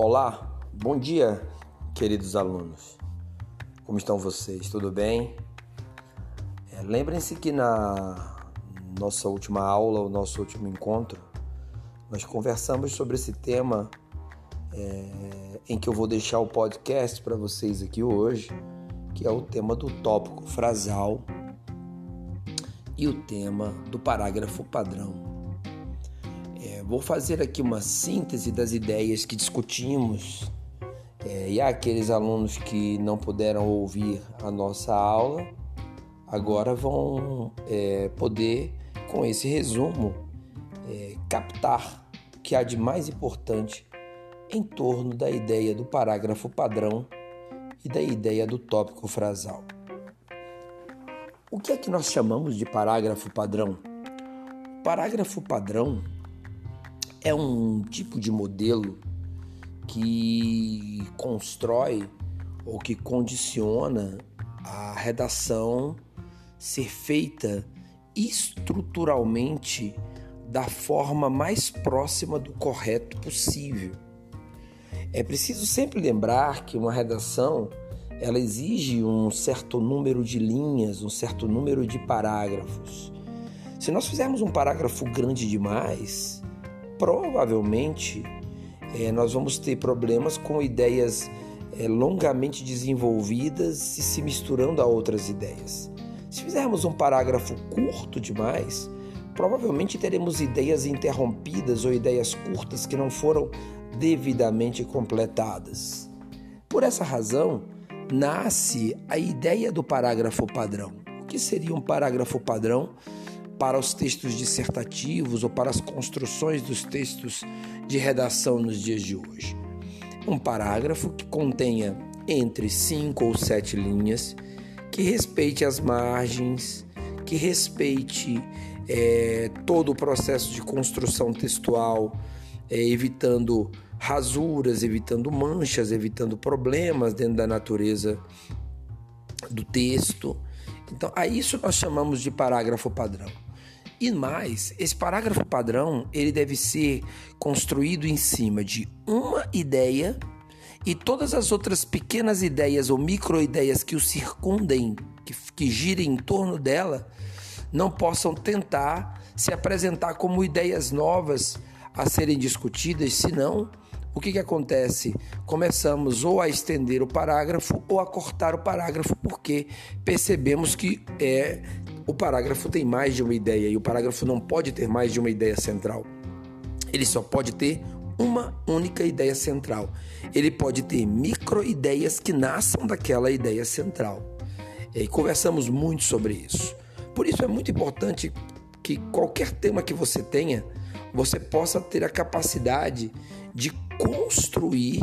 Olá, bom dia, queridos alunos. Como estão vocês? Tudo bem? É, Lembrem-se que na nossa última aula, o nosso último encontro, nós conversamos sobre esse tema é, em que eu vou deixar o podcast para vocês aqui hoje, que é o tema do tópico frasal e o tema do parágrafo padrão. É, vou fazer aqui uma síntese das ideias que discutimos é, e aqueles alunos que não puderam ouvir a nossa aula agora vão é, poder, com esse resumo, é, captar o que há de mais importante em torno da ideia do parágrafo padrão e da ideia do tópico frasal. O que é que nós chamamos de parágrafo padrão? Parágrafo padrão é um tipo de modelo que constrói ou que condiciona a redação ser feita estruturalmente da forma mais próxima do correto possível. É preciso sempre lembrar que uma redação ela exige um certo número de linhas, um certo número de parágrafos. Se nós fizermos um parágrafo grande demais, provavelmente é, nós vamos ter problemas com ideias é, longamente desenvolvidas e se misturando a outras ideias. Se fizermos um parágrafo curto demais, provavelmente teremos ideias interrompidas ou ideias curtas que não foram devidamente completadas. Por essa razão, nasce a ideia do parágrafo padrão. O que seria um parágrafo padrão? Para os textos dissertativos ou para as construções dos textos de redação nos dias de hoje. Um parágrafo que contenha entre cinco ou sete linhas, que respeite as margens, que respeite é, todo o processo de construção textual, é, evitando rasuras, evitando manchas, evitando problemas dentro da natureza do texto. Então, a isso nós chamamos de parágrafo padrão. E mais, esse parágrafo padrão ele deve ser construído em cima de uma ideia e todas as outras pequenas ideias ou micro-ideias que o circundem, que, que girem em torno dela, não possam tentar se apresentar como ideias novas a serem discutidas, senão o que, que acontece? Começamos ou a estender o parágrafo ou a cortar o parágrafo, porque percebemos que é, o parágrafo tem mais de uma ideia e o parágrafo não pode ter mais de uma ideia central. Ele só pode ter uma única ideia central. Ele pode ter micro-ideias que nasçam daquela ideia central. E conversamos muito sobre isso. Por isso é muito importante que qualquer tema que você tenha, você possa ter a capacidade de construir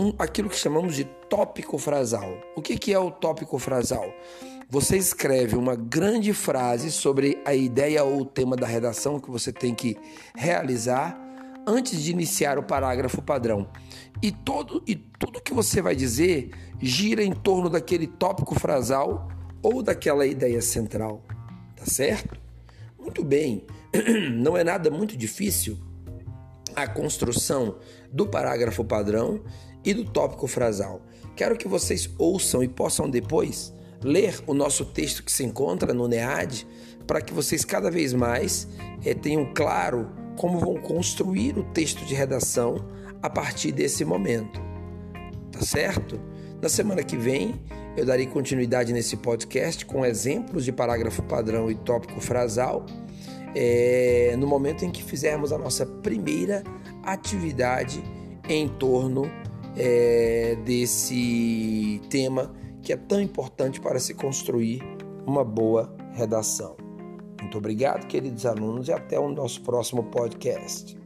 um, aquilo que chamamos de tópico frasal. O que, que é o tópico frasal? Você escreve uma grande frase sobre a ideia ou o tema da redação que você tem que realizar antes de iniciar o parágrafo padrão. E, todo, e tudo que você vai dizer gira em torno daquele tópico frasal ou daquela ideia central. Tá certo? Muito bem, não é nada muito difícil a construção do parágrafo padrão e do tópico frasal. Quero que vocês ouçam e possam depois ler o nosso texto que se encontra no NEAD, para que vocês cada vez mais é, tenham claro como vão construir o texto de redação a partir desse momento. Tá certo? Na semana que vem, eu darei continuidade nesse podcast com exemplos de parágrafo padrão e tópico frasal, é, no momento em que fizermos a nossa primeira atividade em torno é, desse tema que é tão importante para se construir uma boa redação. Muito obrigado, queridos alunos, e até o nosso próximo podcast.